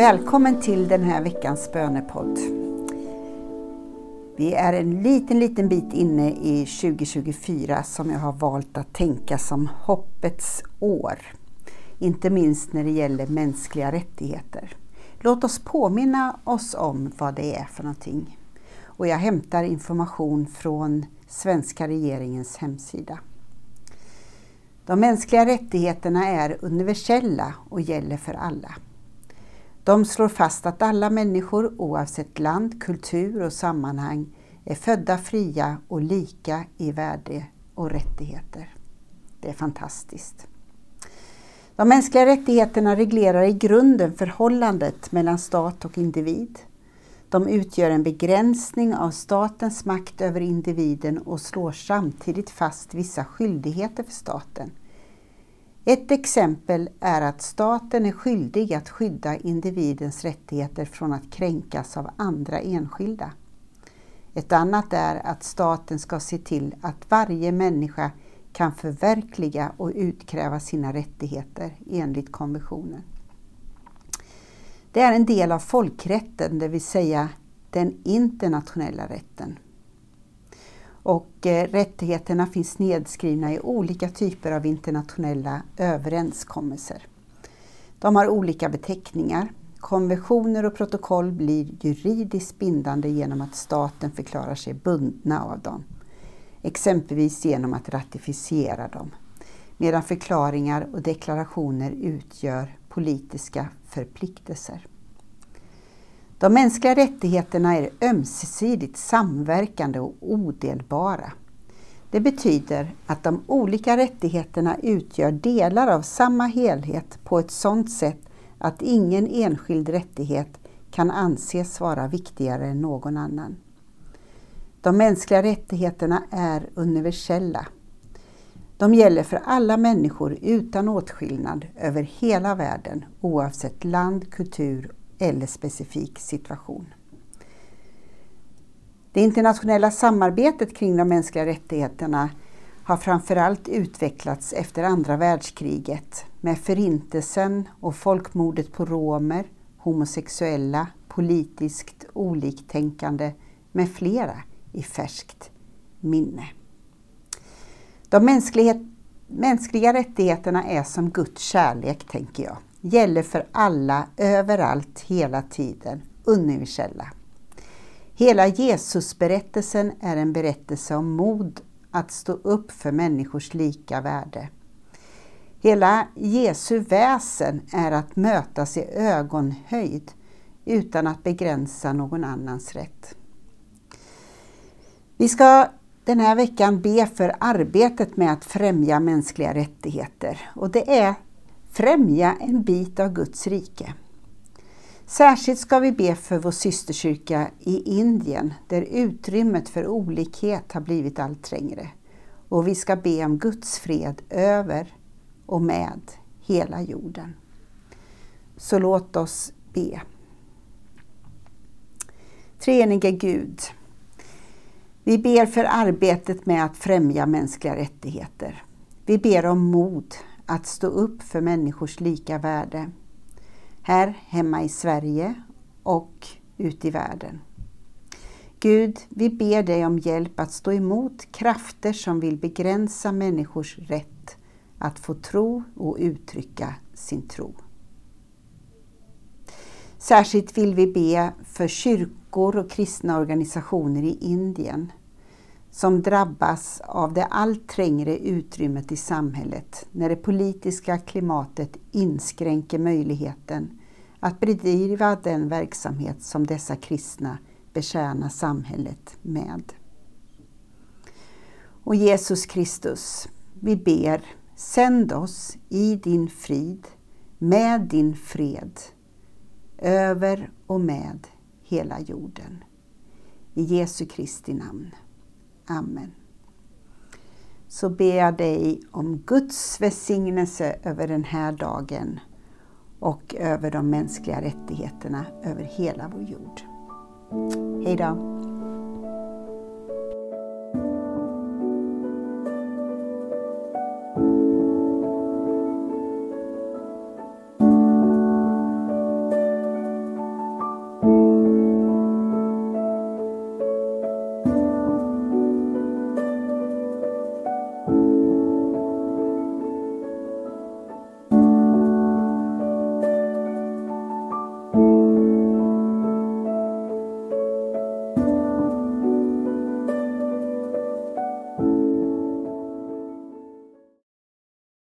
Välkommen till den här veckans bönepodd. Vi är en liten, liten bit inne i 2024 som jag har valt att tänka som hoppets år. Inte minst när det gäller mänskliga rättigheter. Låt oss påminna oss om vad det är för någonting. Och jag hämtar information från svenska regeringens hemsida. De mänskliga rättigheterna är universella och gäller för alla. De slår fast att alla människor oavsett land, kultur och sammanhang är födda fria och lika i värde och rättigheter. Det är fantastiskt. De mänskliga rättigheterna reglerar i grunden förhållandet mellan stat och individ. De utgör en begränsning av statens makt över individen och slår samtidigt fast vissa skyldigheter för staten. Ett exempel är att staten är skyldig att skydda individens rättigheter från att kränkas av andra enskilda. Ett annat är att staten ska se till att varje människa kan förverkliga och utkräva sina rättigheter enligt konventionen. Det är en del av folkrätten, det vill säga den internationella rätten. Och eh, rättigheterna finns nedskrivna i olika typer av internationella överenskommelser. De har olika beteckningar. Konventioner och protokoll blir juridiskt bindande genom att staten förklarar sig bundna av dem. Exempelvis genom att ratificera dem. Medan förklaringar och deklarationer utgör politiska förpliktelser. De mänskliga rättigheterna är ömsesidigt samverkande och odelbara. Det betyder att de olika rättigheterna utgör delar av samma helhet på ett sådant sätt att ingen enskild rättighet kan anses vara viktigare än någon annan. De mänskliga rättigheterna är universella. De gäller för alla människor utan åtskillnad över hela världen oavsett land, kultur eller specifik situation. Det internationella samarbetet kring de mänskliga rättigheterna har framförallt utvecklats efter andra världskriget med förintelsen och folkmordet på romer, homosexuella, politiskt oliktänkande med flera i färskt minne. De mänskliga rättigheterna är som Guds kärlek, tänker jag gäller för alla, överallt, hela tiden, universella. Hela Jesusberättelsen är en berättelse om mod att stå upp för människors lika värde. Hela Jesu väsen är att mötas i ögonhöjd utan att begränsa någon annans rätt. Vi ska den här veckan be för arbetet med att främja mänskliga rättigheter och det är främja en bit av Guds rike. Särskilt ska vi be för vår systerkyrka i Indien där utrymmet för olikhet har blivit allt trängre. Och vi ska be om Guds fred över och med hela jorden. Så låt oss be. Treenige Gud, vi ber för arbetet med att främja mänskliga rättigheter. Vi ber om mod att stå upp för människors lika värde. Här hemma i Sverige och ute i världen. Gud, vi ber dig om hjälp att stå emot krafter som vill begränsa människors rätt att få tro och uttrycka sin tro. Särskilt vill vi be för kyrkor och kristna organisationer i Indien som drabbas av det allt trängre utrymmet i samhället när det politiska klimatet inskränker möjligheten att bedriva den verksamhet som dessa kristna betjänar samhället med. Och Jesus Kristus, vi ber, sänd oss i din frid, med din fred, över och med hela jorden. I Jesu Kristi namn. Amen. Så ber jag dig om Guds välsignelse över den här dagen och över de mänskliga rättigheterna över hela vår jord. Hej då!